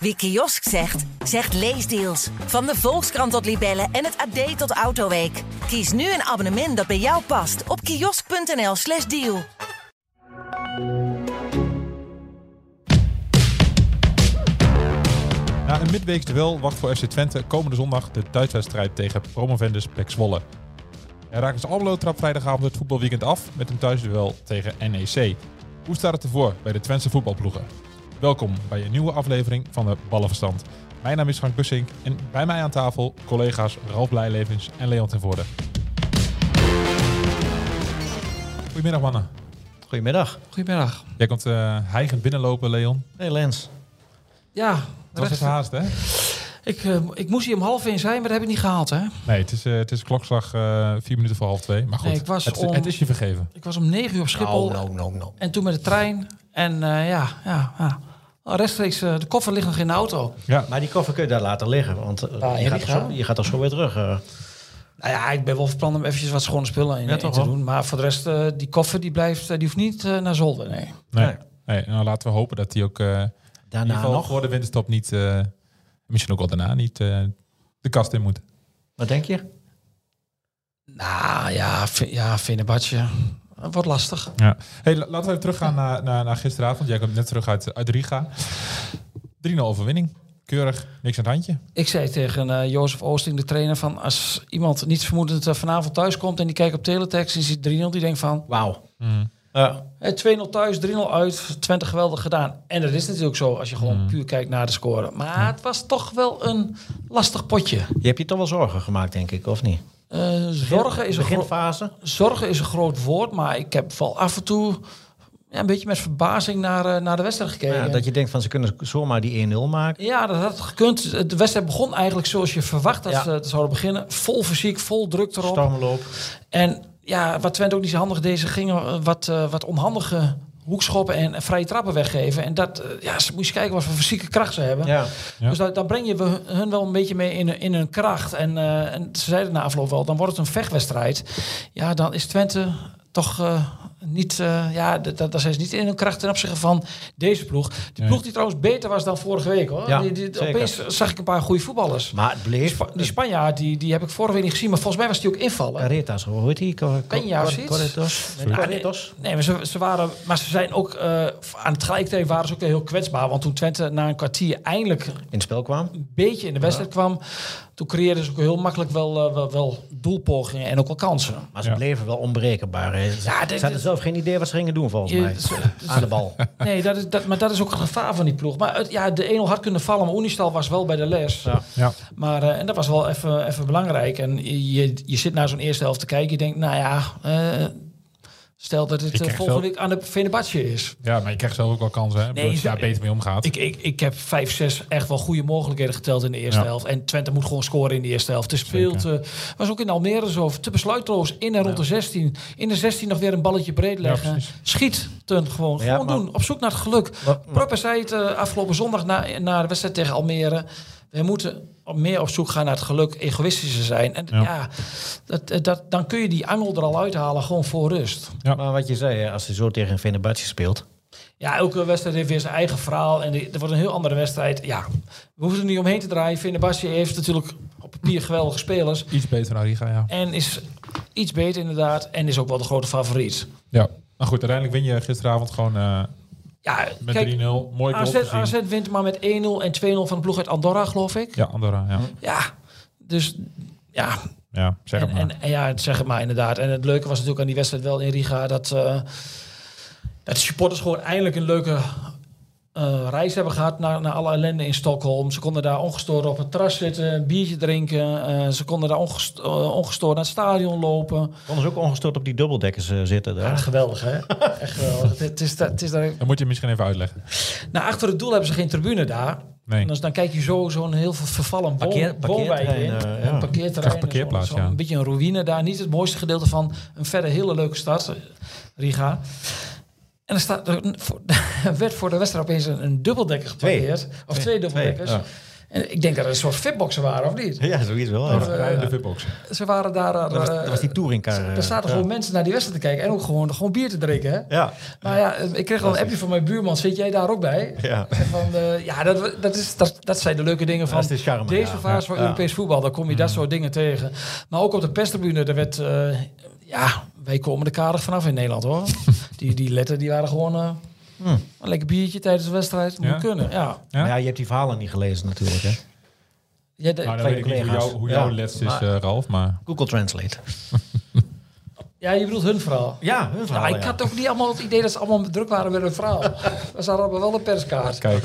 Wie kiosk zegt, zegt leesdeals. Van de Volkskrant tot Libellen en het AD tot Autoweek. Kies nu een abonnement dat bij jou past op kiosk.nl/slash deal. Na een midweeks duel wacht voor FC Twente komende zondag de thuiswedstrijd tegen promovendus Pek Zwolle. Er raakt dus Almelo trap vrijdagavond het voetbalweekend af met een thuisduel tegen NEC. Hoe staat het ervoor bij de Twentse voetbalploegen? Welkom bij een nieuwe aflevering van de Ballenverstand. Mijn naam is Frank Bussink en bij mij aan tafel collega's Ralf Blijlevens en Leon ten Voorde. Goedemiddag mannen. Goedemiddag. Goedemiddag. Jij komt eh hijgend binnenlopen, Leon. Hey Lens. Ja, Dat was even haast, hè? ik, eh, ik moest hier om half één zijn, maar dat heb ik niet gehaald. Hè? Nee, het is, eh, het is klokslag eh, vier minuten voor half twee. Maar goed, Nee, ik was het, om- het is je vergeven. Ik was om negen uur op Schiphol No, no, no, no. en toen met de trein. En eh, ja, ja, ja. Rechtstreeks, eh, de koffer ligt nog in de auto. Ja, Maar die koffer kun je daar laten liggen, want eh, Ja, je, gaat er zo, je gaat er zo weer terug. eh. Nou ja, ik ben wel van plan om eventjes wat schone spullen in, Ja, in toch te doen. Maar voor de rest, eh, die koffer die blijft, die hoeft niet naar zolder, nee. nee. Nee. nee. Nou, laten we hopen dat die ook eh, in ieder Daarna geval nog. voor de winterstop niet, eh, misschien ook wel daarna niet, de kast in moet. Wat denk je? Nou ja, ja Fenerbahce. Dat wordt lastig. Ja. Hey, la- laten we even teruggaan naar, naar, naar gisteravond. Jij komt net terug uit, uit Riga. 3-0 overwinning. Keurig, niks aan het handje. Ik zei tegen eh Jozef Oosting, de trainer, van als iemand niets vermoedend eh, vanavond thuis komt en die kijkt op teletext en ziet 3-0, die denkt van, Wauw. Ja. Eh, 2-0 thuis, 3-0 uit. Twente geweldig gedaan. En dat is natuurlijk zo als je gewoon puur kijkt naar de score. Maar het was toch wel een lastig potje. Je hebt je toch wel zorgen gemaakt, denk ik, of niet? Eh, zorgen, is een zorgen is een groot woord, maar ik heb wel af en toe ja, een beetje met verbazing naar, eh, naar de wedstrijd gekeken. Ja, dat je denkt van ze kunnen zomaar die 1-0 maken. Ja, dat had gekund. De wedstrijd begon eigenlijk zoals je verwacht dat Ja. ze zouden beginnen. Vol fysiek, vol druk erop. Stormloop. En ja, wat Twente ook niet zo handig deed, ze gingen wat, eh, wat onhandige hoekschoppen en, en vrije trappen weggeven. En dat, eh, ja, ze moest je kijken wat voor fysieke kracht ze hebben. Ja. Ja. Dus daar, daar breng je we- hun wel een beetje mee in, hun- in hun kracht. En, eh, en ze zeiden na afloop wel, dan wordt het een vechtwedstrijd. Ja, dan is Twente toch eh, niet... eh, ja, d- d- daar zijn ze niet in hun kracht ten opzichte van deze ploeg. Die Nee. ploeg die trouwens beter was dan vorige week. hoor. Ja, die, opeens zag ik een paar goede voetballers. Maar het Die, bleef... Die Spanjaard, die, die heb ik vorige week niet gezien. Maar volgens mij was die ook invallen. Caritas, hoe heet die? Cor- Peña of Cor- zoiets? Corritos? Sorry. Corritos? Nee, maar ze, ze waren, maar ze zijn ook eh, aan het tegelijkertijd waren ze ook heel kwetsbaar. Want toen Twente na een kwartier eindelijk In het spel kwam. een beetje in de wedstrijd kwam, toen creëerden ze ook heel makkelijk wel, eh, wel, wel doelpogingen en ook wel kansen. Maar ze Ja. bleven wel onbreekbaar. hè. Ze Ja, dit- ze hadden zelf geen idee wat ze gingen doen, volgens Je- mij. ze- Aan de bal. Nee, dat is, dat, maar dat is ook het gevaar van die ploeg. Maar het, ja, de 1-0 had kunnen vallen, maar Unistal was wel bij de les. Ja. Ja. Maar, eh, en dat was wel even, even belangrijk. En je, je zit naar zo'n eerste helft te kijken, je denkt, nou ja, eh, stel dat het krijgt volgende week aan de Venebatje is. ja, maar je krijgt zelf ook wel kansen. Hè? Als je daar beter mee omgaat. Ik, ik, ik heb vijf, zes echt wel goede mogelijkheden geteld in de eerste Ja. helft. En Twente moet gewoon scoren in de eerste helft. Het speelt, was ook in Almere zo. Te besluitloos in en rond de 16. In de 16 nog weer een balletje breed leggen. Schiet ten gewoon. Ja, gewoon maar- doen. Op zoek naar het geluk. Proper zei het eh, afgelopen zondag na, na de wedstrijd tegen Almere. We moeten meer op zoek gaan naar het geluk, egoïstischer zijn. En Ja. ja, dat, eh, dat, dan kun je die angel er al uithalen, gewoon voor rust. Ja. Maar wat je zei, hè, als hij zo tegen een Fenerbahce speelt. Ja, elke wedstrijd heeft weer zijn eigen verhaal. En die- er wordt een heel andere wedstrijd. Ja, we hoeven er niet omheen te draaien. Fenerbahce heeft natuurlijk op papier geweldige spelers. Iets beter dan Riga, ja. En is iets beter inderdaad. En is ook wel de grote favoriet. Ja. Maar goed, uiteindelijk win je gisteravond gewoon eh, Ja, met kijk, 3-0. Mooi AZ. AZ wint maar met 1-0 en 2-0 van de ploeg uit Andorra, geloof ik. Ja, Andorra, ja. Ja, dus ja. Ja, zeg het En, maar. en, en ja, zeg het maar inderdaad. En het leuke was natuurlijk aan die wedstrijd wel in Riga... dat, eh, dat de supporters gewoon eindelijk een leuke eh, reis hebben gehad naar, naar alle ellende in Stockholm. Ze konden daar ongestoord op het terras zitten, een biertje drinken. eh, ze konden daar ongest- eh, ongestoord naar het stadion lopen. Konden ze ook ongestoord op die dubbeldekkers zitten Ja, daar. geweldig hè? Echt geweldig. Het, is, het is daar... Dan moet je misschien even uitleggen. Nou, achter het doel hebben ze geen tribune daar. Nee. En dus dan kijk je zo zo'n heel veel vervallen woon, Parkeer- woonwijk in. parkeerterrein, eh, ja. Een parkeerterrein. Echt een en parkeerplaats, zo, zo ja. Een beetje een ruïne daar. Niet het mooiste gedeelte van een verder hele leuke stad, Riga. En er, staat, er er werd voor de wedstrijd opeens een, een dubbeldekker geparkeerd. Of twee, dubbeldekkers. ja. En ik denk dat het een soort fitboxen waren, of niet? Ja, zoiets wel. Ja. eh, de fitbox. Ze waren daar... dat, was, eh, dat was die touringcar. eh, er zaten ja. gewoon mensen naar die wedstrijd te kijken en ook gewoon, gewoon bier te drinken. Hè? Ja, Maar ja, ik kreeg al een appje van mijn buurman. Zit jij daar ook bij? ja. En Van, eh, ja, dat, dat, is, dat, dat zijn de leuke dingen van is de charme, deze fase van. Europees voetbal. Dan kom je dat soort dingen tegen. Maar ook op de perstribune, daar werd... eh, ja, wij komen er karig vanaf in Nederland, hoor. die, die letter, die waren gewoon... eh, Hmm. Een lekker biertje tijdens de wedstrijd. Moet Ja? kunnen, ja. Ja? Maar ja, je hebt die verhalen niet gelezen natuurlijk. Hè? ja de- Nou, weet ik niet hoe, collega's. jou, hoe Ja. jouw les is, Maar- eh, Ralf. Maar Google Translate. Ja, je bedoelt hun verhaal. Ja, hun verhaal. Nou, ik had ook niet allemaal het idee dat ze allemaal druk waren met hun verhaal. We zaten allemaal wel een perskaart. kijk.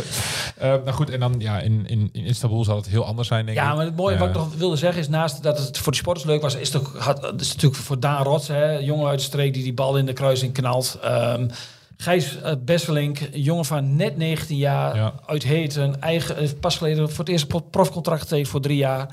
Eh, nou goed, en dan ja, in, in, in Istanbul zal het heel anders zijn, denk ik. Ja, maar het mooie wat ik Eh, nog wilde zeggen is naast dat het voor de sporters leuk was, is het ook had, het is natuurlijk voor Daan Rots, hè, jongen uit de streek die die bal in de kruising knalt. Ehm Gijs uh, Besselink, jongen van net 19 jaar, Ja. uit Heten, eigen, eh, pas geleden voor het eerste pro- profcontract getekend voor drie jaar.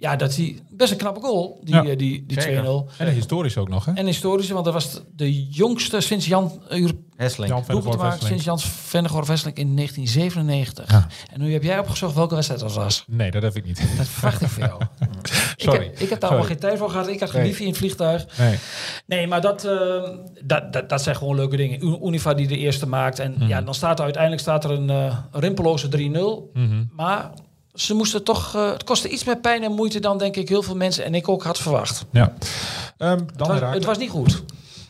Ja, dat hij best een knappe goal, die, Ja. eh, die, die Zeker. 2-0. En historisch ook nog, hè? En historische, want dat was de- jongste sinds Jan uh, Hesling. Jan sinds Jans Vennegoor Wesseling in 1997. Ja. En nu heb jij opgezocht welke wedstrijd dat was. Nee, dat heb ik niet. Dat verwacht ik voor jou. Sorry. Ik heb, ik heb daar allemaal geen tijd voor gehad. Ik had geen Nee. wifi in het vliegtuig. Nee. Nee, maar dat, eh, dat, dat, dat zijn gewoon leuke dingen. Unifa die de eerste maakt. En ja, dan staat er uiteindelijk staat er een eh rimpeloze 3-0. Mhm. Maar ze moesten toch... eh, het kostte iets meer pijn en moeite dan denk ik heel veel mensen en ik ook had verwacht. Ja. Het dan was, Herakles. het was niet goed.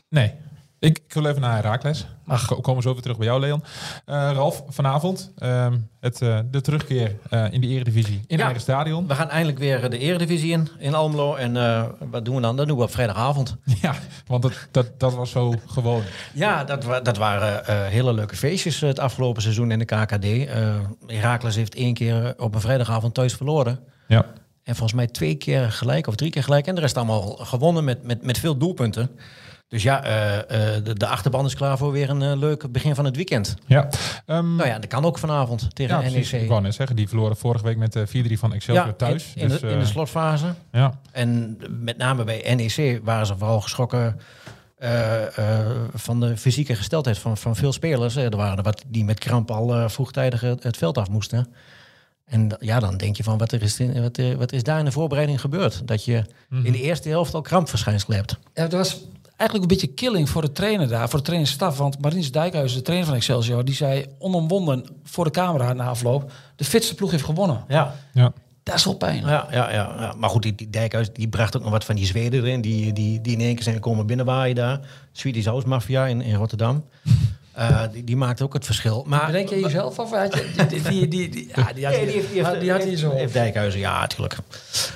Nee. Ik, ik wil even naar Herakles. Ko- Komen we zo weer terug bij jou, Leon. Eh, Ralf, vanavond ehm, het, eh, de terugkeer eh, in de Eredivisie in Ja. eigen stadion. We gaan eindelijk weer de Eredivisie in, in Almelo. En wat doen we dan? Dat doen we op vrijdagavond. Ja, want dat, dat, dat was zo gewoon. Ja, dat, wa- dat waren hele leuke feestjes het afgelopen seizoen in de KKD. Herakles heeft één keer op een vrijdagavond thuis verloren. Ja. En volgens mij twee keer gelijk of drie keer gelijk. En de rest allemaal gewonnen met, met, met veel doelpunten. Dus ja, eh, eh, de, de achterban is klaar voor weer een eh, leuk begin van het weekend. Ja. Ehm, Nou ja, dat kan ook vanavond tegen ja, precies. Ik NEC. wou net zeggen, die verloren vorige week met eh 4-3 van Excelsior thuis. in, in dus, de, in de slotfase. ja. En met name bij NEC waren ze vooral geschrokken eh, eh, van de fysieke gesteldheid van, van veel spelers. Er waren er wat die met kramp al vroegtijdig het, het veld af moesten. En ja, dan denk je van wat, er is, in- wat, wat is daar in de voorbereiding gebeurd? Dat je Mhm. in de eerste helft al krampverschijnselen hebt. Ja, dat was eigenlijk een beetje killing voor de trainer daar, voor de trainingsstaf. Want Marines Dijkhuizen, de trainer van Excelsior, die zei onomwonden voor de camera na afloop: de fitste ploeg heeft gewonnen. Ja, Ja. Dat is wel pijn. ja, ja, ja, ja. maar goed, die, die Dijkhuis die bracht ook nog wat van die Zweden erin. Die, die, die in één keer zijn komen binnenwaaien daar. Swedish House Mafia in, in Rotterdam. Eh, die, die maakt ook het verschil. Maar Bedenk je jezelf of had je, die, die, die, die, ja, die had Nee, je- die heeft, die heeft, die had hij zo. heeft Dijkhuizen, ja, natuurlijk.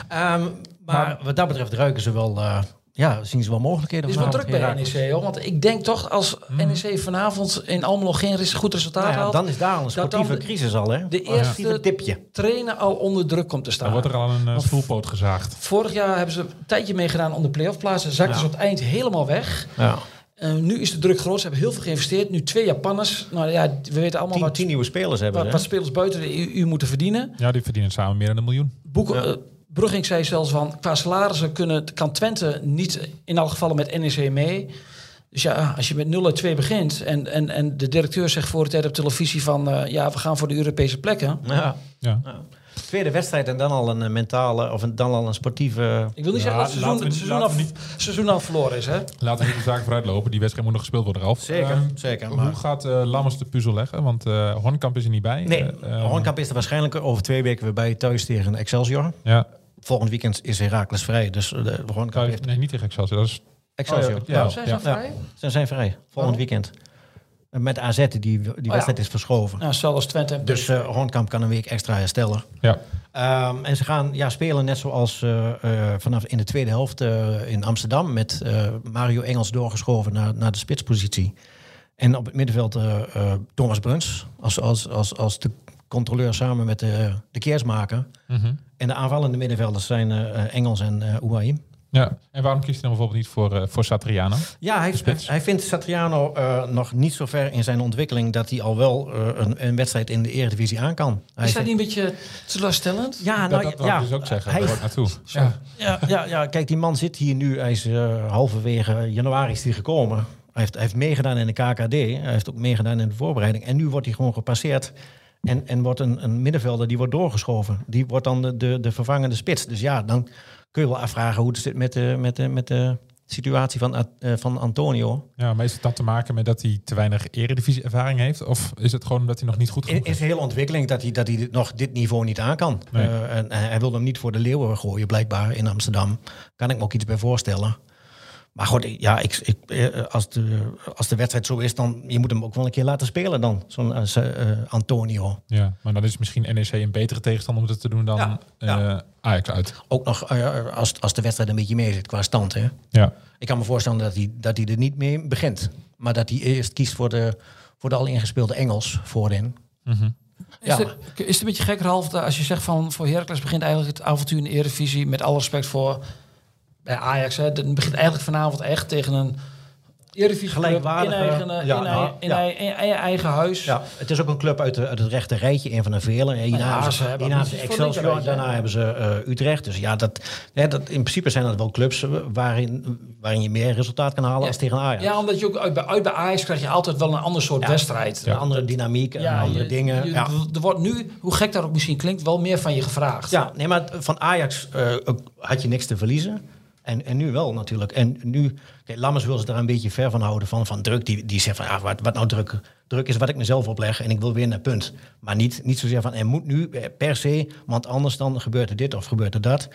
Ehm, maar wat dat betreft ruiken ze wel, eh, ja, zien ze wel mogelijkheden. Het is wel druk bij. NEC, hoor. Want ik denk toch, als NEC vanavond in Almelo geen goed resultaat Nou ja, haalt... dan is daar al een dan sportieve de- crisis al, hè? de eerste tipje. trainer al onder druk komt te Dan staan. wordt er al een uh, gezaagd. Vorig jaar hebben ze een tijdje meegedaan om de play-off plaatsen. Zakten Ja. ze op het eind helemaal weg. Ja. Eh, nu is de druk groot. Ze hebben heel veel geïnvesteerd. Nu twee Japanners. Nou ja, we weten allemaal Tien, wat, tien nieuwe spelers hebben wat, wat spelers buiten de EU moeten verdienen. Ja, die verdienen samen meer dan een miljoen. Boeken, Ja. eh, Brugging zei zelfs van, qua salarissen kunnen, kan Twente niet in alle gevallen met NEC mee. Dus ja, als je met 0 uit 2 begint en, en, en de directeur zegt voor de tijd op televisie van, eh, ja, we gaan voor de Europese plekken. Ja. Ja. Ja. Tweede wedstrijd en dan al een eh, mentale, of een, dan al een sportieve... Ik wil niet Ja, zeggen dat het laten seizoen, we- het seizoen, seizoen al verloren is, hè? Laten we niet de zaken vooruit lopen. Die wedstrijd moet nog gespeeld worden, Ralf. Zeker, Ehm, zeker. Hoe Maar... gaat eh Lammers de puzzel leggen? Want eh Hornkamp is er niet bij. Nee, Eh, ehm, Hornkamp is er waarschijnlijk over twee weken weer bij thuis tegen Excelsior. Ja, Volgend weekend is Herakles vrij, dus eh, de heeft... nee, niet tegen Excelsior. Dat is, Excelsior. Oh, ja, ja. Zijn ze ja. al vrij? Ze zijn vrij, volgend Waarom? weekend. Met AZ, die, die wedstrijd is verschoven. Nou, als Twente. en Dus eh Hornkamp kan een week extra herstellen. ja. Ehm, en ze gaan ja, spelen net zoals eh, eh, vanaf in de tweede helft eh, in Amsterdam... met eh, Mario Engels doorgeschoven naar, naar de spitspositie. En op het middenveld eh, eh, Thomas Bruns als, als, als, als de controleur samen met de, de keersmaker. Mhm. En de aanvallende middenvelders zijn eh, Engels en eh Ouahim. ja. En waarom kiest hij dan bijvoorbeeld niet voor, eh, voor Satriano? Ja, hij, hij vindt Satriano eh, nog niet zo ver in zijn ontwikkeling... dat hij al wel eh, een, een wedstrijd in de Eredivisie aan kan. Hij Is dat zegt- niet een beetje teleurstellend? Ja, dat nou dat wou ja, ik dus ook zeggen. Hij, ik naartoe. Ja. Ja, ja, ja, kijk, die man zit hier nu. Hij is eh, halverwege januari is hij gekomen. Hij heeft, hij heeft meegedaan in de KKD. Hij heeft ook meegedaan in de voorbereiding. En nu wordt hij gewoon gepasseerd. En, en wordt een, een middenvelder die wordt doorgeschoven. Die wordt dan de, de, de vervangende spits. Dus ja, dan kun je wel afvragen hoe het zit met de, met de, met de situatie van, uh, van Antonio. Ja, maar is het dan te maken met dat hij te weinig eredivisie-ervaring heeft? Of is het gewoon omdat hij nog niet goed genoeg is? Het is een hele ontwikkeling dat hij, dat hij nog dit niveau niet aan kan. Nee. Uh, en hij wil hem niet voor de leeuwen gooien, blijkbaar, in Amsterdam. Kan ik me ook iets bij voorstellen. Maar goed, ja, ik, ik, eh, als, de, als de wedstrijd zo is, dan je moet hem ook wel een keer laten spelen dan, zo'n uh, Antonio. Ja, maar dan is misschien NEC een betere tegenstander om het te doen dan ja, ja. Ajax uit. Ook nog als, als de wedstrijd een beetje mee zit qua stand. Hè? Ja. Ik kan me voorstellen dat hij, dat hij er niet mee begint. Maar dat hij eerst kiest voor de, voor de al ingespeelde Engels voorin. Mm -hmm. Is, het, is het een beetje gek, Ralf, als je zegt van voor Heracles begint eigenlijk het avontuur in de Eredivisie met alle respect voor bij Ajax. Hè, het begint eigenlijk vanavond echt tegen een Eredivisie gelijkwaardige in, eigen, ja, in, in, ja. in, eigen huis. Ja, het is ook een club uit, de, uit het rechte rijtje, een van de vele. Hierna ja, hebben ze, hebben ze Excelsior, daarna hebben ze uh, Utrecht. Dus ja, dat, ja, dat, in principe zijn dat wel clubs waarin, waarin je meer resultaat kan halen als tegen Ajax. Ja, omdat je ook uit, uit bij Ajax krijg je altijd wel een ander soort wedstrijd. Een andere dynamiek en andere dingen. Je, er wordt nu, hoe gek dat ook misschien klinkt, wel meer van je gevraagd. Ja, nee, maar van Ajax uh, had je niks te verliezen. En, en nu wel natuurlijk. En nu, Lammers wil ze er een beetje ver van houden van, van druk. Die, die zegt van, ja, wat, wat nou druk, druk is wat ik mezelf opleg en ik wil weer naar punt. Maar niet, niet zozeer van, er moet nu per se, want anders dan gebeurt er dit of gebeurt er dat.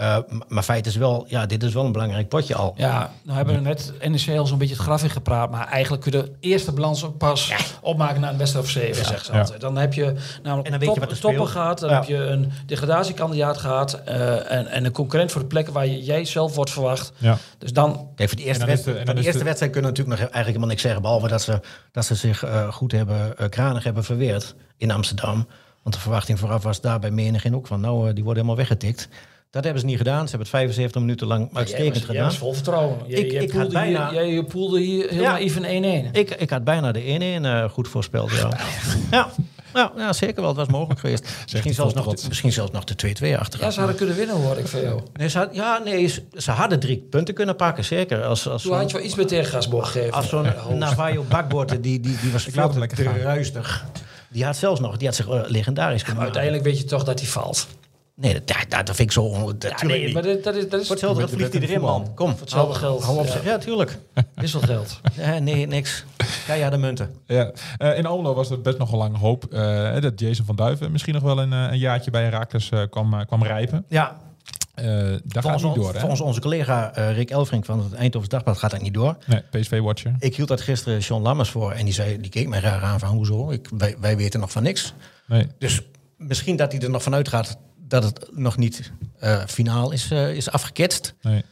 Uh, maar feit is wel, ja, dit is wel een belangrijk potje al. Ja, nou hebben we net NEC al zo'n beetje het graf in gepraat. Maar eigenlijk kun je de eerste balans ook pas opmaken na een wedstrijd of zeven, ja. zegt ze altijd. Dan heb je namelijk en dan weet je wat de toppen gehad. Dan heb je een degradatiekandidaat gehad. Uh, en, en een concurrent voor de plekken waar je, jij zelf wordt verwacht. Ja. Dus dan... Kijk, voor die eerste, wedstrijd, de, de eerste wedstrijd kunnen we natuurlijk nog eigenlijk helemaal niks zeggen. Behalve dat ze, dat ze zich uh, goed hebben, kranig hebben verweerd in Amsterdam. Want de verwachting vooraf was daar bij menig ook van... nou, die worden helemaal weggetikt. Dat hebben ze niet gedaan. Ze hebben het 75 minuten lang uitstekend ja, gedaan. Ja, vol vertrouwen. Je, ik, je ik had bijna, hier, je poelde hier helemaal ja, even 1-1. Ik, ik had bijna de 1-1 uh, eh, goed voorspeld. Ja. ja. Ja, ja, zeker wel. Het was mogelijk geweest. misschien, zelfs nog de, misschien zelfs nog de 2-2 achter. Ja, ze hadden kunnen winnen, hoor ik van jou. Nee, ze had, ja, nee, ze, ze, hadden drie punten kunnen pakken, zeker. Als, als Toen had je wel iets meer tegengasborg gegeven. Als zo'n Navajo bakbord, die, die, die was veel te ruistig. Die had zelfs nog, die had zich uh, legendarisch gemaakt. uiteindelijk weet je toch dat hij valt. Nee, dat, dat, dat vind ik zo... Dat, ja, nee, maar dat, dat is... Dat is voor hetzelfde dat vliegt hij erin, man. Kom. Voor hetzelfde geld. Hou op ja. ja, tuurlijk. Wisselgeld. ja, nee, niks. Ja, de munten. Ja. Uh, in Almelo was er best nog een lange hoop uh, dat Jason van Duiven misschien nog wel een, uh, een jaartje bij Herakles kwam, kwam rijpen. Ja. daar gaat niet door, hè? Volgens onze collega Rick Elfrink van het Eindhoven Dagblad gaat dat niet door. Nee, PSV-watcher. Ik hield dat gisteren Sean Lammers voor en die, zei, die keek mij raar aan van hoezo? Ik, wij, wij weten nog van niks. Nee. Dus misschien dat hij er nog vanuit gaat dat het nog niet uh, finaal is, uh, is afgeketst. Nee.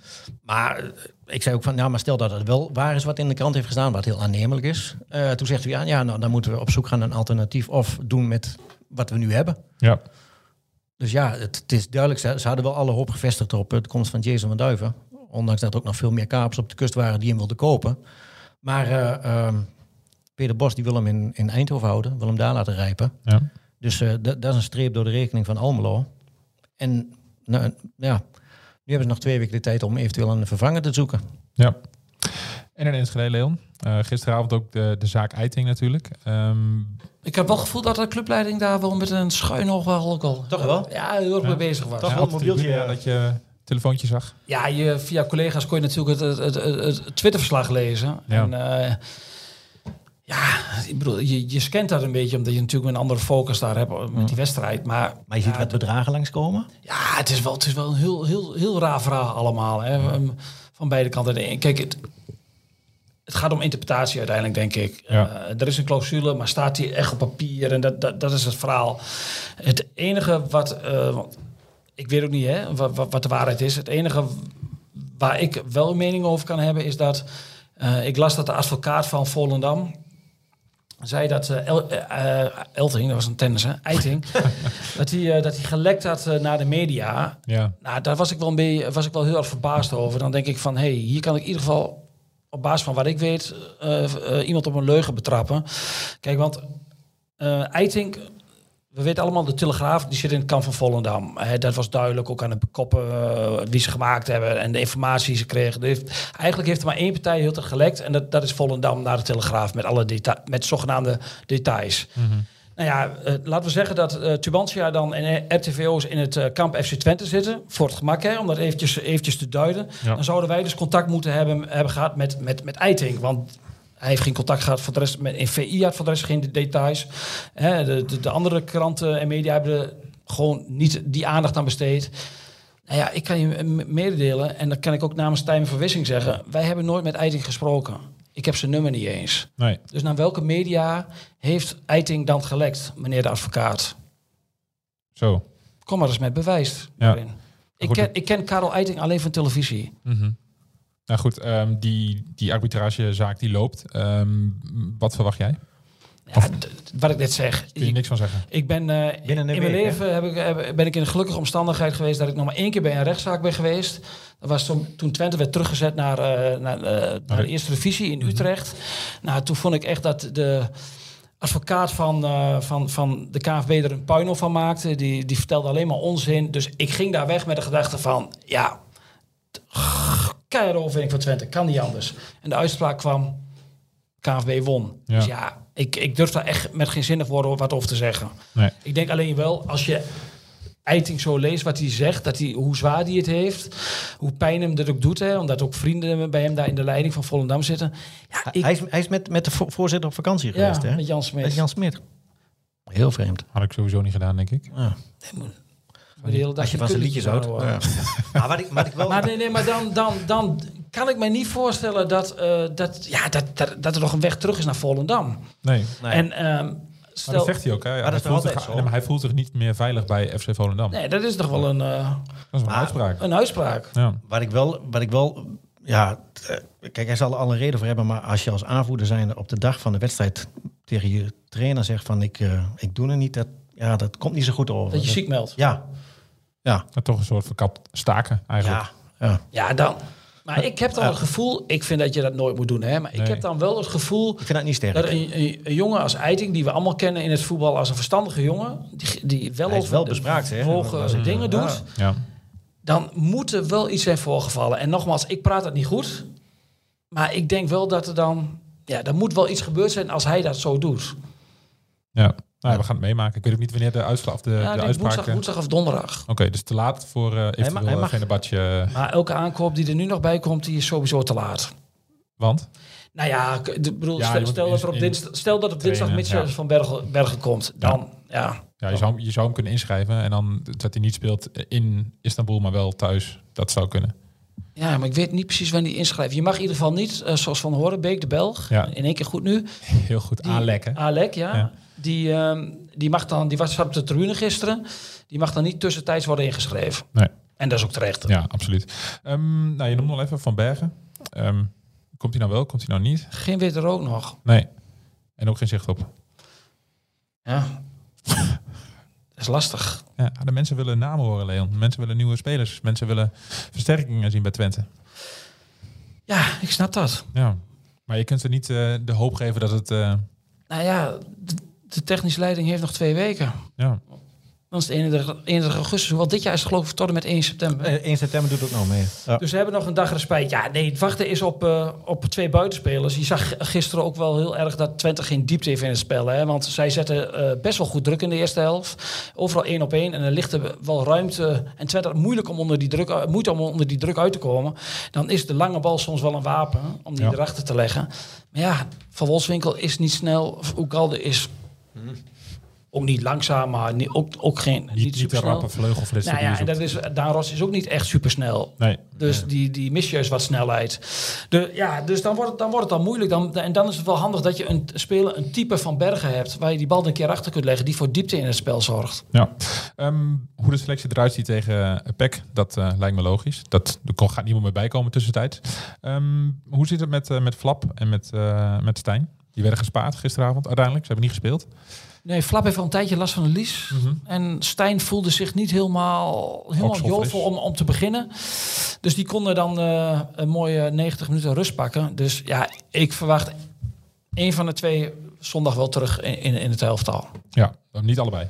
Maar uh, ik zei ook van, ja, maar stel dat het wel waar is wat in de krant heeft gestaan, wat heel aannemelijk is. toen zegt u, ja, ja, nou dan moeten we op zoek gaan naar een alternatief of doen met wat we nu hebben. Ja. Dus ja, het, het is duidelijk, ze, ze, hadden wel alle hoop gevestigd op de komst van Jason van Duiven. Ondanks dat er ook nog veel meer kapers op de kust waren die hem wilden kopen. Maar ehm, Peter Bos die wil hem in, in Eindhoven houden, wil hem daar laten rijpen. Ja. Dus dat is een streep door de rekening van Almelo. En nou, ja, nu hebben ze nog twee weken de tijd om eventueel een vervanger te zoeken. Ja. En in Enschede, Leon. Uh, gisteravond ook de, de zaak Eiting natuurlijk. Um, ik heb wel het gevoel dat de clubleiding daar wel met een schuin nog wel ook al... Toch wel? Ja, heel erg ja. mee bezig was. Toch wel een mobieltje. Ja, dat je telefoontje zag. Ja, je, via collega's kon je natuurlijk het, het, het, het Twitterverslag lezen. Ja. En, uh, ja, ik bedoel, je, je scant dat een beetje omdat je natuurlijk een andere focus daar hebt met die wedstrijd. Maar, maar je ziet wat bedragen langskomen? Ja, het is wel, het is wel een heel, heel, heel raar verhaal allemaal. Hè, van beide kanten. Kijk, het, het gaat om interpretatie uiteindelijk, denk ik. Ja. Uh, er is een clausule, maar staat die echt op papier? En dat, dat, dat is het verhaal. Het enige wat... Uh, ik weet ook niet hè, wat, wat, de waarheid is. Het enige waar ik wel een mening over kan hebben... is dat... Uh, ik las dat de advocaat van Volendam zei dat uh, El, uh, Elting, dat was een tennis? Eiting, dat hij uh, dat hij gelekt had naar de media. Ja. Nou, daar was ik wel een beetje, was ik wel heel erg verbaasd over. Dan denk ik van, hey, hier kan ik in ieder geval op basis van wat ik weet iemand op een leugen betrappen. Kijk, want Eiting we weten allemaal, de Telegraaf die zit in het kamp van Volendam. dat was duidelijk, ook aan de koppen uh, die ze gemaakt hebben en de informatie die ze kregen. Heeft, eigenlijk heeft er maar één partij heel te gelekt en dat, dat is Volendam naar de Telegraaf met alle deta met zogenaamde details. Mm -hmm. Nou ja, eh, laten we zeggen dat eh Tubantia dan en RTVO's in het eh, kamp FC Twente zitten. Voor het gemak, hè, om dat eventjes, eventjes te duiden. Ja. Dan zouden wij dus contact moeten hebben, hebben gehad met, met, met Eiting. Want hij heeft geen contact gehad voor de rest. Met, in VI had voor de rest geen details. Hè, de, de, de andere kranten en media hebben er gewoon niet die aandacht aan besteed. Nou ja, ik kan je mededelen, en dat kan ik ook namens Tijmen van Wissing zeggen. Wij hebben nooit met Eiting gesproken. Ik heb zijn nummer niet eens. Nee. Dus naar welke media heeft Eiting dan gelekt, meneer de advocaat? Zo. Kom maar eens met bewijs. Ja. daarin. Ik, ken, ik ken Karel Eiting alleen van televisie. Mhm. Nou goed, ehm, die, die arbitragezaak die loopt. Ehm, wat verwacht jij? Ja, wat ik net zeg. Kun je Ik, niks van zeggen? ik ben eh, Binnen een in mijn week, leven heb ik, heb- ben ik in een gelukkige omstandigheid geweest dat ik nog maar één keer bij een rechtszaak ben geweest. Dat was toen, toen Twente werd teruggezet naar, eh, naar, eh, naar de eerste divisie in Utrecht. Nou, toen vond ik echt dat de advocaat van, eh, van, van de KNVB er een puinhoop van maakte. Die, die vertelde alleen maar onzin. Dus ik ging daar weg met de gedachte van, ja, keiharde overwinning van Twente, kan niet anders. En de uitspraak kwam, KNVB won. Ja. Dus ja, ik, ik durf daar echt met geen zinnig woorden wat over te zeggen. Nee. Ik denk alleen wel, als je Eiting zo leest wat hij zegt, dat hij, hoe zwaar hij het heeft, hoe pijn hem dat ook doet, hè, omdat ook vrienden bij hem daar in de leiding van Volendam zitten. Ja, ik, Hij is, hij is met, met de vo- voorzitter op vakantie ja, geweest, hè? met Jan Met Smit. Jan Smit. Heel vreemd. Had ik sowieso niet gedaan, denk ik. Ja. De hele dag Als je van zijn liedjes houdt. Ja. Maar wat ik, wat ik wel... Maar nee, nee, maar dan, dan, dan kan ik me niet voorstellen dat, eh, dat, ja, dat, dat, dat er nog een weg terug is naar Volendam. Nee. Nee. En ehm, Maar stel, dat zegt hij ook. Hè? hij, voelt zich, nee, maar hij voelt zich niet meer veilig bij FC Volendam. nee, dat is toch wel een, eh, Dat is een Maar- uitspraak. een uitspraak. Ja. Wat ik wel, wat ik wel, ja, eh, kijk, hij zal er al een reden voor hebben, maar als je als aanvoerder zijn op de dag van de wedstrijd tegen je trainer zegt van ik, eh, ik doe het niet, dat, ja, dat komt niet zo goed over. Dat je ziek meldt. Ja, ja, Maar toch een soort verkapt staken eigenlijk. ja, ja. Ja, dan. Maar ik heb dan het gevoel, ik vind dat je dat nooit moet doen, hè, maar ik Nee. heb dan wel het gevoel Ik vind dat niet sterk. dat een, een, een jongen als Eiting, die we allemaal kennen in het voetbal als een verstandige jongen, die, die wel Hij is wel bespraakt, hè? hoge dingen Ja. doet, Ja. dan moet er wel iets zijn voorgevallen. En nogmaals, ik praat het niet goed, maar ik denk wel dat er dan, ja, er moet wel iets gebeurd zijn als hij dat zo doet. ja. Nou, ja, we gaan het meemaken. Ik weet ook niet wanneer de uitslag of de, Ja, de uitspraak... woensdag, eh, woensdag of donderdag. Oké, dus te laat voor uh, eventueel hij uh, mag- Fenerbahce, Maar elke aankoop die er nu nog bij komt, die is sowieso te laat. Want? Nou ja, ik de- bedoel, Ja, stel, dat er op dinsdag, stel dat op dinsdag Mitchell van Bergen, Bergen komt, dan ja. Ja, je zou, hem- je zou hem kunnen inschrijven en dan dat hij niet speelt in Istanbul, maar wel thuis. Dat zou kunnen. Ja, maar ik weet niet precies wanneer die inschrijft. Je mag in ieder geval niet, eh, zoals Van Horenbeek, de Belg, Ja. in één keer goed nu. Heel goed aanlekken. Alek, ja. Ja. Die, ehm, die mag dan, die was op de tribune gisteren. Die mag dan niet tussentijds worden ingeschreven. Nee. En dat is ook terecht. Ja, absoluut. Ehm, nou, je noemde al even Van Bergen. Ehm, komt hij nou wel, komt hij nou niet? Geen witte rook nog. Nee. En ook geen zicht op. Ja. dat is lastig. Ja, de mensen willen namen horen, Leon. Mensen willen nieuwe spelers. Mensen willen versterkingen zien bij Twente. Ja, ik snap dat. Ja. Maar je kunt er niet eh, de hoop geven dat het... eh, Nou ja, de, technische leiding heeft nog twee weken. ja. Dan is het 31, 31 augustus. Hoewel dit jaar is het geloof ik tot en met 1 september. Eh, 1 september doet ook nog mee. Ja. Dus we hebben nog een dag respijt. Ja, nee, het wachten is op, eh, op twee buitenspelers. Je zag gisteren ook wel heel erg dat Twente geen diepte heeft in het spel. Hè? Want zij zetten eh, best wel goed druk in de eerste helft. Overal één op één. En er ligt er wel ruimte. En Twente had moeilijk om onder die druk, eh, moeite om onder die druk uit te komen. Dan is de lange bal soms wel een wapen om die Ja. erachter te leggen. Maar ja, Van Wolfswinkel is niet snel. Oekalde is ook niet langzaam, maar niet, ook, ook geen, Niet, niet, niet de rappe Nou ja, en dat is, Daan Ross is ook niet echt supersnel. Nee. Dus die, die mis juist wat snelheid. De, ja, dus dan wordt, het, dan wordt het dan moeilijk. Dan, en dan is het wel handig dat je een speler, een type van Bergen hebt... waar je die bal een keer achter kunt leggen... die voor diepte in het spel zorgt. Ja. Ehm, hoe de selectie eruit ziet tegen uh, PEC, dat eh, lijkt me logisch. Dat, er kon- gaat niemand meer bijkomen tussentijds. Ehm, hoe zit het met, eh, met Flap en met, eh, met Stijn? Die werden gespaard gisteravond uiteindelijk. Ze hebben niet gespeeld. Nee, Flap heeft al een tijdje last van een lies. En Stijn voelde zich niet helemaal, helemaal jovel om, om te beginnen. Dus die konden dan eh, een mooie 90 minuten rust pakken. Dus ja, ik verwacht één van de twee zondag wel terug in, in, in het elftal. Ja, niet allebei.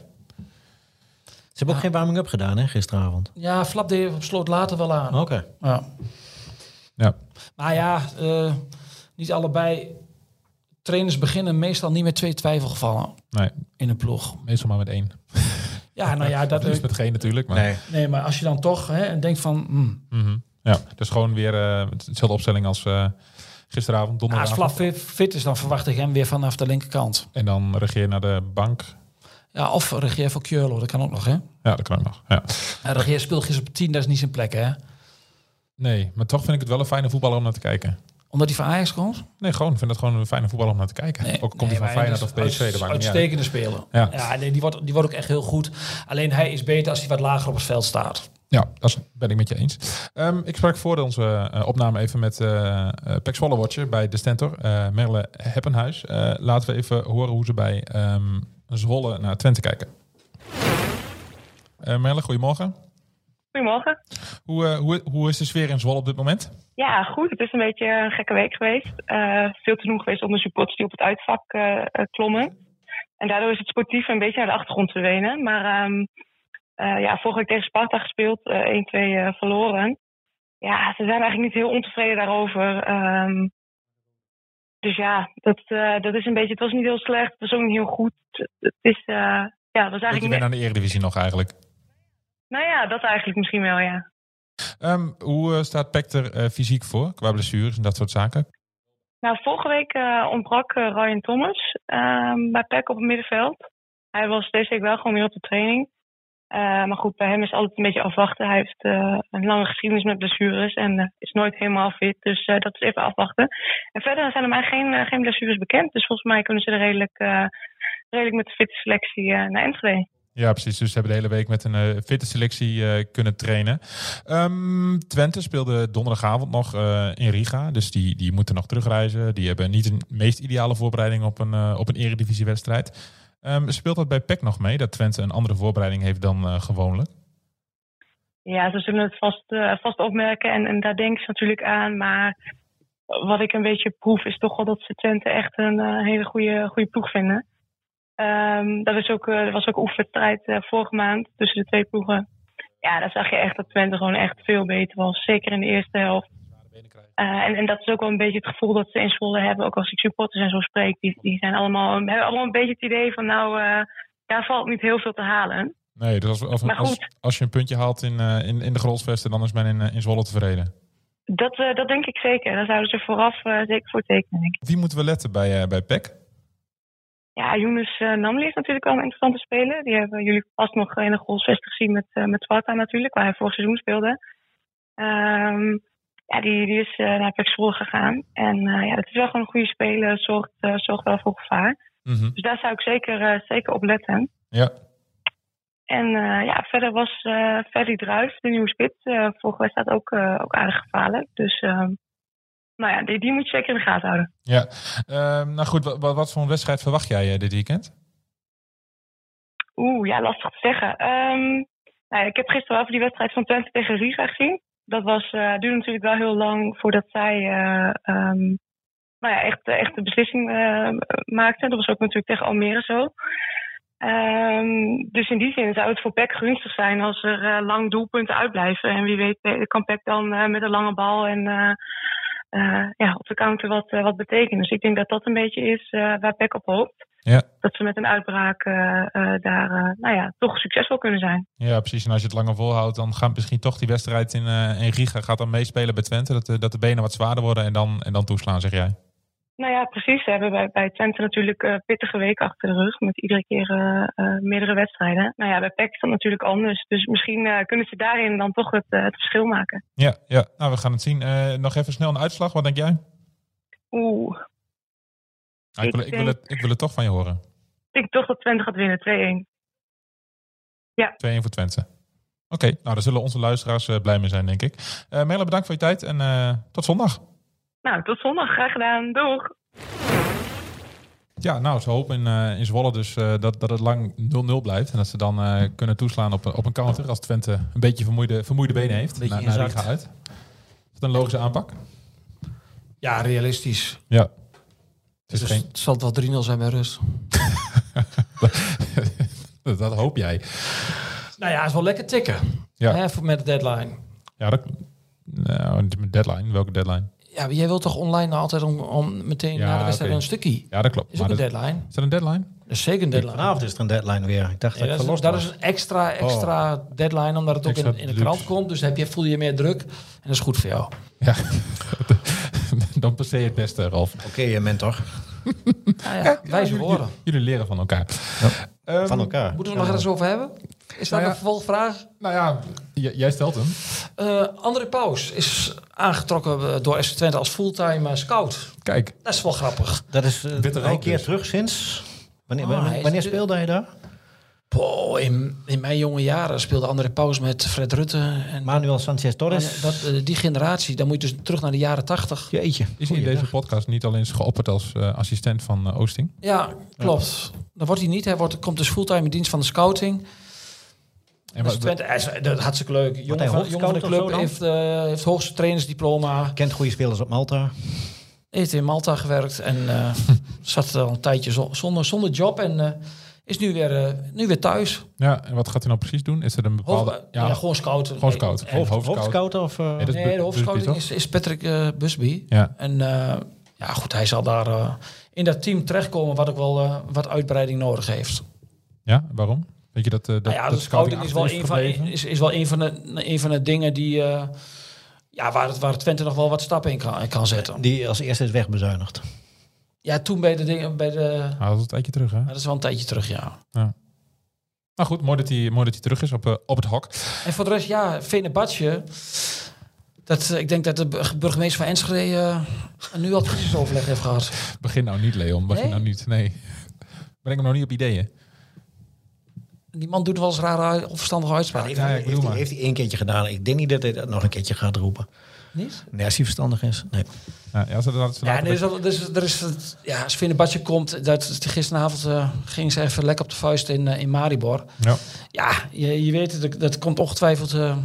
Ze hebben ook geen warming-up gedaan, hè, gisteravond. Ja, Flap deed, sloot later wel aan. Oké. Ja. Ja. Maar ja, eh, niet allebei trainers beginnen meestal niet met twee twijfelgevallen Nee, in een ploeg. meestal maar met één. Ja, nou ja, dat is met geen natuurlijk. Maar, Nee. Nee, maar als je dan toch hè, denkt van... hmm, Mhm. Ja, dus gewoon weer eh, hetzelfde opstelling als eh, gisteravond, als donderdagavond. Flap fit, fit is, dan verwacht ik hem weer vanaf de linkerkant. En dan regeer naar de bank. Ja, of regeer voor Kjörlo, dat kan ook nog, hè? Ja, dat kan ook nog. Ja. En regeer speelt gisteren op 10, dat is niet zijn plek, hè? Nee, maar toch vind ik het wel een fijne voetballer om naar te kijken. Omdat hij van Ajax komt? Nee, gewoon, ik vind het gewoon een fijne voetballer om naar te kijken. Nee, ook komt nee, hij van Feyenoord of PSV, uit. Uitstekende speler. Ja. Ja, nee, die, wordt, die wordt ook echt heel goed. Alleen hij is beter als hij wat lager op het veld staat. Ja, dat ben ik met je eens. Ehm, ik sprak voor onze eh, opname even met eh uh, Pek Watcher bij de Stentor, eh Merle Heppenhuis. Laten we even horen hoe ze bij ehm, Zwolle naar Twente kijken. Merle, goedemorgen. Goedemorgen. Hoe, eh, hoe, hoe is de sfeer in Zwolle op dit moment? Ja, goed. Het is een beetje een gekke week geweest. Eh, veel te doen geweest onder supporters die op het uitvak eh, klommen. En daardoor is het sportief een beetje naar de achtergrond verdwenen. Maar ehm, eh, ja, vorige week tegen Sparta gespeeld, eh 1-2 eh, verloren. Ja, ze zijn eigenlijk niet heel ontevreden daarover. Ehm, dus ja, dat, dat is een beetje. Het was niet heel slecht, het was ook niet heel goed. Het, is, ja, het was eigenlijk. wennen aan de Eredivisie nog eigenlijk. Nou ja, dat eigenlijk misschien wel, ja. Ehm, hoe eh, staat Pek er eh, fysiek voor, qua blessures en dat soort zaken? Nou, vorige week eh, ontbrak Ryan Thomas ehm, bij PEC op het middenveld. Hij was deze week wel gewoon weer op de training. Maar goed, bij hem is altijd een beetje afwachten. Hij heeft een lange geschiedenis met blessures en is nooit helemaal fit. Dus dat is even afwachten. En verder zijn er maar geen, geen blessures bekend. Dus volgens mij kunnen ze er redelijk, redelijk met de fitte selectie naar Enschede. Ja, precies. Dus ze hebben de hele week met een eh, fitte selectie eh, kunnen trainen. Ehm, Twente speelde donderdagavond nog eh, in Riga. Dus die, die moeten nog terugreizen. Die hebben niet de meest ideale voorbereiding op een, op een eredivisiewedstrijd. Ehm, speelt dat bij PEC nog mee, dat Twente een andere voorbereiding heeft dan gewoonlijk? Ja, ze zullen het vast, vast opmerken en, en daar denk ik natuurlijk aan. Maar wat ik een beetje proef is toch wel dat ze Twente echt een hele goede, goede ploeg vinden. Ehm, dat is ook, eh, er was ook een oefenwedstrijd eh, vorige maand tussen de twee ploegen. Ja, daar zag je echt dat Twente gewoon echt veel beter was. Zeker in de eerste helft. Eh, en, en dat is ook wel een beetje het gevoel dat ze in Zwolle hebben. Ook als ik supporters en zo spreek. Die, die zijn allemaal, hebben allemaal een beetje het idee van nou, daar valt niet heel veel te halen. Nee, dus als, als, als, je een puntje haalt in, in, in de Grolsvesten, dan is men in, in Zwolle tevreden. Dat, dat denk ik zeker. Daar zouden ze vooraf zeker voor tekenen, denk ik. Wie moeten we letten bij, bij PEC? Ja, Younes uh, Namli is natuurlijk wel een interessante speler. Die hebben jullie vast nog in de goalsvestig gezien met, uh, met Sparta natuurlijk, waar hij vorig seizoen speelde. Um, ja, die, die is uh, naar Zwolle gegaan. En ja, dat is wel gewoon een goede speler, zorgt, zorgt wel voor gevaar. Mm -hmm. Dus daar zou ik zeker, zeker op letten. Ja. En ja, verder was Ferry Druif, de nieuwe spits, vorige wedstrijd ook, ook aardig gevaarlijk. Dus uh, nou ja, die, die moet je zeker in de gaten houden. Ja, uh, nou goed, wat, wat voor een wedstrijd verwacht jij uh, dit weekend? Oeh, ja, lastig te zeggen. Um, nou, ik heb gisteren over die wedstrijd van Twente tegen Riga gezien. Dat was, uh, duurde natuurlijk wel heel lang voordat zij uh, um, nou ja, echt, echt de beslissing maakten. Dat was ook natuurlijk tegen Almere zo. Um, dus in die zin zou het voor PEC gunstig zijn als er lang doelpunten uitblijven. En wie weet eh, kan PEC dan met een lange bal en uh, ja, op de counter wat, wat betekenen. Dus ik denk dat dat een beetje is waar PEC op hoopt. Ja. Dat ze met een uitbraak daar nou ja, toch succesvol kunnen zijn. Ja, precies. En als je het langer volhoudt, dan gaat misschien toch die wedstrijd in, in Riga gaat dan meespelen bij Twente. Dat de, dat de benen wat zwaarder worden en dan, en dan toeslaan, zeg jij. Nou ja, precies. We hebben bij, bij Twente natuurlijk uh, pittige weken achter de rug. Met iedere keer uh, uh, meerdere wedstrijden. Nou ja, bij PEC is dat natuurlijk anders. Dus misschien kunnen ze daarin dan toch het, het verschil maken. Ja, ja, nou we gaan het zien. nog even snel een uitslag. Wat denk jij? Oeh. Nou, ik, wil, ik, wil het, ik wil het toch van je horen. Ik denk toch dat Twente gaat winnen. 2-1. Ja. 2-1 voor Twente. Oké, okay, nou daar zullen onze luisteraars blij mee zijn, denk ik. Melle, bedankt voor je tijd en tot zondag. Nou, tot zondag. Graag gedaan. Doeg. Ja, nou, ze hopen in, uh, in Zwolle dus uh, dat, dat het lang 0-0 blijft. En dat ze dan uh, kunnen toeslaan op, op een counter als Twente een beetje vermoeide, vermoeide benen heeft. Beetje naar, naar Riga uit. Is dat een logische aanpak? Ja, realistisch. Ja. Het, dus geen... het zal wel 3-0 zijn bij rust. dat, dat, hoop jij. Nou ja, het is wel lekker tikken. Ja. Hè, met de deadline. Ja, dat, nou, met deadline. Welke deadline? Ja, maar jij wilt toch online nou altijd om, om meteen Ja, na de wedstrijd een stukje? Ja, dat klopt. Is ook Maar een dat- deadline. is dat een deadline? Dat is zeker een deadline. Vanavond is er een deadline weer. Ik dacht Ja, dat ik dat, is, verlost dat was. is een extra, extra deadline, omdat het ook Extra in, in de luxe. krant komt. Dus heb je, voel je je meer druk. En dat is goed voor jou. Ja. Dan passeer je het beste, Ralf. Oké, je mentor. Nou ja, wijze jullie, woorden. jullie leren van elkaar. Ehm, Van elkaar. Moeten we het nog eens over hebben? Is dat Nou ja. een vervolgvraag? Nou ja, j- jij stelt hem. Eh André Paus is aangetrokken eh, door FC Twente als fulltime eh, scout. Kijk, Dat is wel grappig. Dat is uh, Witte een keer dus. terug sinds... Wanneer, Oh, wanneer, hij speelde hij daar? Boah, in, in mijn jonge jaren speelde André Paus met Fred Rutte. En Manuel Sanchez Torres. dat, die generatie, dan moet je dus terug naar de jaren tachtig. Jeetje. is hij in deze podcast niet alleen eens geopperd als eh, assistent van Oosting? Ja, klopt. Dat wordt hij niet. Hij wordt, komt dus fulltime in dienst van de scouting. En Dus Twente, dat is hartstikke leuk. Jongen van, jongen van de of club heeft, eh heeft hoogste trainersdiploma. Kent goede spelers op Malta. Heeft in Malta gewerkt en eh, zat al een tijdje zo- zonder, zonder job. En eh, is nu weer, eh, nu weer thuis. ja, en wat gaat hij nou precies doen? Is er een bepaalde... Hoofd, ja, gewoon scouten. gewoon scout. En- Hoofd, hoofdscout. hoofdscout of... eh, Nee, nee, de is, is Patrick Busby. Ja, En eh, ja, goed, hij zal daar eh, in dat team terechtkomen wat ook wel wat uitbreiding nodig heeft. ja, waarom? Weet je dat, eh, dat, nou ja, dat de scouting is wel, een van, is, is wel een, van de, een van de dingen die... eh, ja, waar, het, waar Twente nog wel wat stappen in kan, kan zetten. die als eerste is wegbezuinigd. Ja, toen bij de dingen... Bij de, Ah, dat is een tijdje terug, hè? dat is wel een tijdje terug, ja. Maar goed, mooi dat hij, mooi dat hij terug is op, eh, op het hok. En voor de rest, ja, Venebadje... Dat, ik denk dat de bur- burgemeester van Enschede eh, nu al crisisoverleg heeft gehad. Begin nou niet, Leon. Begin Nee? nou niet. Nee. Breng hem nou niet op ideeën. Die man doet wel eens rare, onverstandige uitspraken. Heeft, ja, ik heeft, bedoel hij- maar. heeft hij één keertje gedaan. Ik denk niet dat hij dat nog een keertje gaat roepen. Niet? Nee, als hij verstandig is. Nee. Ja, ja, ze, ze Ja, er is, al- er is, er is, ja, als Venebadje komt, dat, gisteravond eh, ging ze even lekker op de vuist in, eh, in Maribor. Ja. Ja, je, je weet het, dat- dat komt ongetwijfeld eh,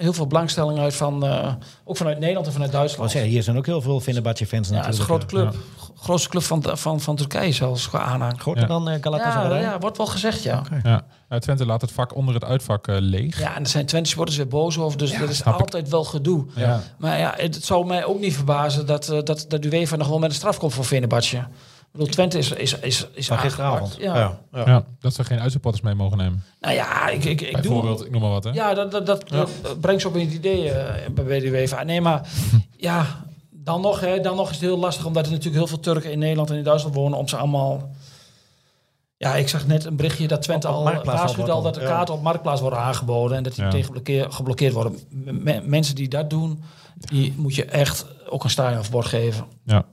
heel veel belangstelling uit van, eh, ook vanuit Nederland en vanuit Duitsland. zeggen, hier zijn ook heel veel Fenerbahce-fans Ja, het is natuurlijk. een grote club. Grootste club van, van, van Turkije zelfs, qua aanhang. Groter Ja. dan eh, Ja, Galatasaray? ja, wordt wel gezegd, ja. Ja. Ja, Twente laat het vak onder het uitvak eh, leeg. Ja, en er zijn Twente supporters weer boos over, dus er is ik. altijd wel gedoe. Ja. Maar ja, het, het zou mij ook niet verbazen dat, eh dat, dat UEFA nog wel met een straf komt voor Venebadje. Ik bedoel, Twente is, is, is, is gisteravond. Ja. Ja. Ja. Ja, dat ze geen uitsupporters mee mogen nemen. Nou ja, ik, ik, ik doe... Bijvoorbeeld, ik noem maar wat. Hè? Ja, dat, dat, dat, dat brengt ze op een idee eh, bij de UEFA. Nee, maar ja, dan nog, hè, dan nog is het heel lastig, omdat er natuurlijk heel veel Turken in Nederland en in Duitsland wonen, om ze allemaal... Ja, ik zag net een berichtje dat Twente Op- op al waarschuwt al dat de kaarten op Marktplaats worden aangeboden en dat die Ja. tegen blokkeer, geblokkeerd worden. M- mensen die dat doen, die moet je echt ook een stadionverbod geven. Ja.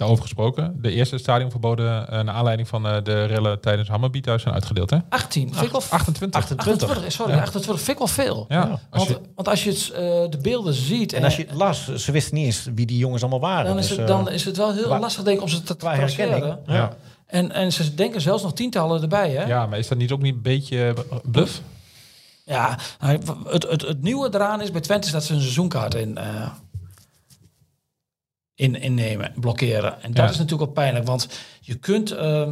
Daarover gesproken. De eerste stadionverboden eh naar aanleiding van eh, de rellen tijdens Hammerby thuis zijn uitgedeeld. Hè? 18, vind ik wel 28. 28, sorry, 28 vind ik wel veel. Ja, als Want, je, want als je het, eh, de beelden ziet En als je het las, ze wisten niet eens wie die jongens allemaal waren. dan is, Dus, het, dan is het wel heel lastig denk ik, om ze te traceren. ja. En, en ze denken zelfs nog tientallen erbij, hè? ja, maar is dat niet ook niet een beetje bluff? Ja, nou, het, het, het nieuwe eraan is bij Twente is dat ze een seizoenkaart in, eh, in, innemen, blokkeren. En dat Ja. is natuurlijk wel pijnlijk, want je kunt, ehm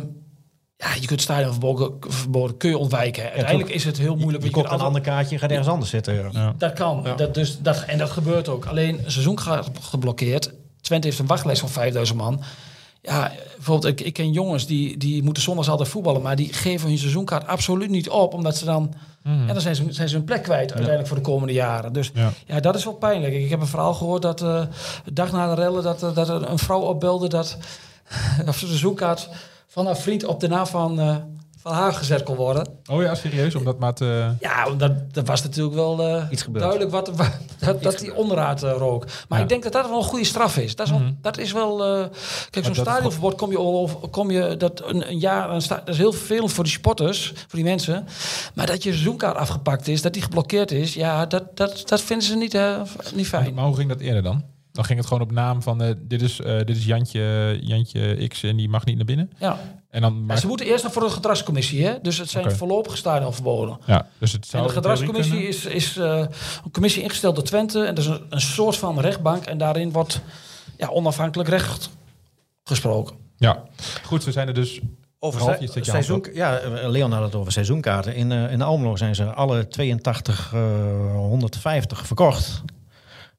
ja, je kunt stadionverboden verboden, kun je ontwijken. Uiteindelijk is het heel je, moeilijk. je koopt een ander kaartje, je gaat ergens anders zitten. Ja. Dat kan. Dat, dus, dat, en dat gebeurt ook. Alleen een seizoen ge- geblokkeerd. Twente heeft een wachtlijst van 5000 man. Ja, bijvoorbeeld, ik, ik ken jongens die, die moeten zondags altijd voetballen, maar die geven hun seizoenkaart absoluut niet op, omdat ze dan, ja, dan zijn, ze, zijn ze hun plek kwijt uiteindelijk voor de komende jaren. Dus Ja. ja. dat is wel pijnlijk. Ik heb een verhaal gehoord dat eh, de dag na de rellen dat, eh, dat er een vrouw opbelde dat, dat ze de seizoenkaart van haar vriend op de naam van, eh, van haar gezet kon worden. Oh ja, serieus? Omdat maar te... Ja, omdat dat was natuurlijk wel eh, Iets gebeurd. duidelijk wat, wat- dat, dat die onderraad eh, rook. Maar Ja. ik denk dat dat wel een goede straf is. Dat is wel, dat is wel eh, kijk, zo'n stadionverbod kom je al over, kom je dat een, een jaar een dat is heel vervelend voor die sporters, voor die mensen. Maar dat je seizoenkaart afgepakt is, dat die geblokkeerd is, ja, dat, dat, dat vinden ze niet, eh, niet fijn. Maar hoe ging dat eerder dan? Dan ging het gewoon op naam van eh, dit, is, eh, dit is Jantje, Jantje X en die mag niet naar binnen. Ja. En dan ze moeten eerst nog voor de gedragscommissie, hè? Dus het zijn Oké. voorlopige stadionverboden. ja, dus het zou En de gedragscommissie is, is eh, een commissie ingesteld door Twente. En dat is een, een soort van rechtbank. En daarin wordt ja, onafhankelijk recht gesproken. Ja, goed, we zijn er dus... Over se- seizoen, ja, eh, Leon had het over seizoenkaarten. In, eh in Almelo zijn ze alle 82, eh 150 verkocht.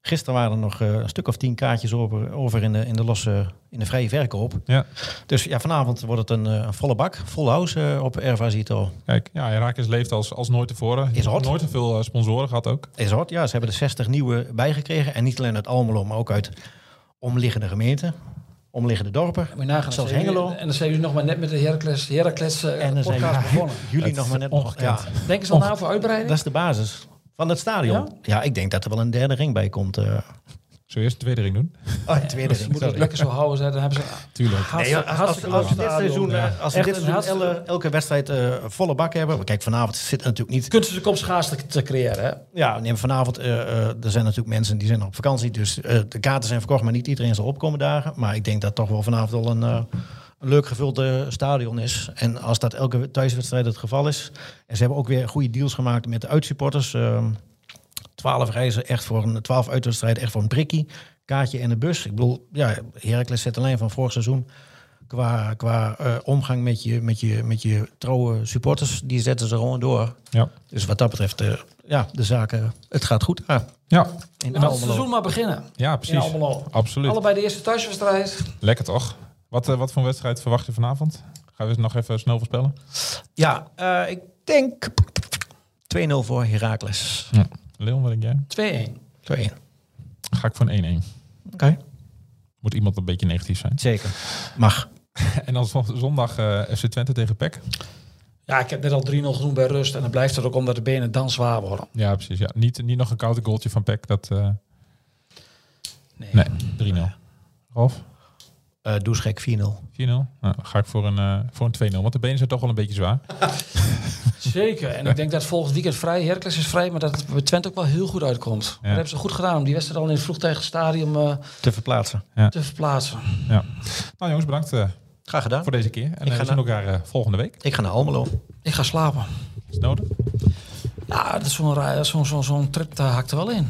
Gisteren waren er nog eh, een stuk of tien kaartjes over, over in, de, in, de losse, in de vrije verkoop. Ja. Dus ja, vanavond wordt het een, eh, een volle bak, full house eh, op Erva Zito. Kijk, ja, Herakles leeft als, als nooit tevoren. Is hot. Nooit zoveel sponsoren gehad ook. Is hot, ja. Ze hebben er 60 nieuwe bijgekregen. En niet alleen uit Almelo, maar ook uit omliggende gemeenten, omliggende dorpen. Moet je nagaan, Zelfs Hengelo. En dan zijn jullie nog maar net met de Heracles, Heracles En dan zijn podcast jullie- begonnen. jullie nog maar net ongekend. Ja, Denken ze al na voor uitbreiding? dat is de basis van het stadion. Ja? Ja, ik denk dat er wel een derde ring bij komt. eh Zullen we eerst de tweede ring doen? oh, een tweede Ze ring. moeten het lekker zo houden. Ze. Dan hebben ze Tuurlijk. Nee, als, als, we dit seizoen, ja. eh, als we dit seizoen elle- elke wedstrijd eh, volle bak hebben. Kijk, vanavond zit natuurlijk niet. Kunst de kopschaars te, te creëren. Hè? Ja, nee, vanavond eh, eh, er zijn natuurlijk mensen die zijn op vakantie. Dus eh, de kaarten zijn verkocht, maar niet iedereen zal opkomen dagen. Maar ik denk dat toch wel vanavond wel een, eh, een leuk gevuld eh, stadion is. En als dat elke thuiswedstrijd het geval is. En ze hebben ook weer goede deals gemaakt met de uitsupporters. Ehm, Twaalf reizen echt voor een twaalf uitwedstrijden echt voor een prikkie. Kaartje en de bus. Ik bedoel, ja, Heracles zet alleen van vorig seizoen. Qua, qua eh, omgang met je, met, je, met je trouwe supporters, die zetten ze gewoon door. Ja. Dus wat dat betreft, eh, ja, de zaken, het gaat goed. Ja, Ja, in Laat het seizoen maar beginnen. ja In precies. Absoluut. Allebei de eerste thuiswedstrijd. Lekker toch? Wat, eh, wat voor wedstrijd verwacht je vanavond? Gaan we eens nog even snel voorspellen? Ja, eh, ik denk 2-0 voor Heracles. Leon, wat denk jij? 2-1. 2-1. Ga ik voor een 1-1. Oké. Moet iemand een beetje negatief zijn. Zeker. Mag. En dan zon- zondag eh, FC Twente tegen PEC. Ja, ik heb net al 3-0 genoemd bij rust. En dan blijft het ook omdat de benen dan zwaar worden. Ja, precies. Ja. Niet, niet nog een koude goaltje van PEC. Dat, eh, Nee. nee, 3-0. Rolf, Eh douchegek 4-0. 4-0. Nou, ga ik voor een, eh, voor een 2-0. Want de benen zijn toch wel een beetje zwaar. Zeker. En ik denk dat volgend weekend vrij, Heracles is vrij, maar dat het bij Twente ook wel heel goed uitkomt. Dat hebben ze goed gedaan om die wedstrijd al in het vroegtijdig stadium eh, Te verplaatsen. te verplaatsen. Ja. Nou jongens, bedankt eh, Graag gedaan. voor deze keer. En Ik ga we zien elkaar eh, volgende week. Ik ga naar Almelo. Ik ga slapen. Is het nodig? Ja, dat is zo'n zo'n zo'n trip daar hakt er wel in.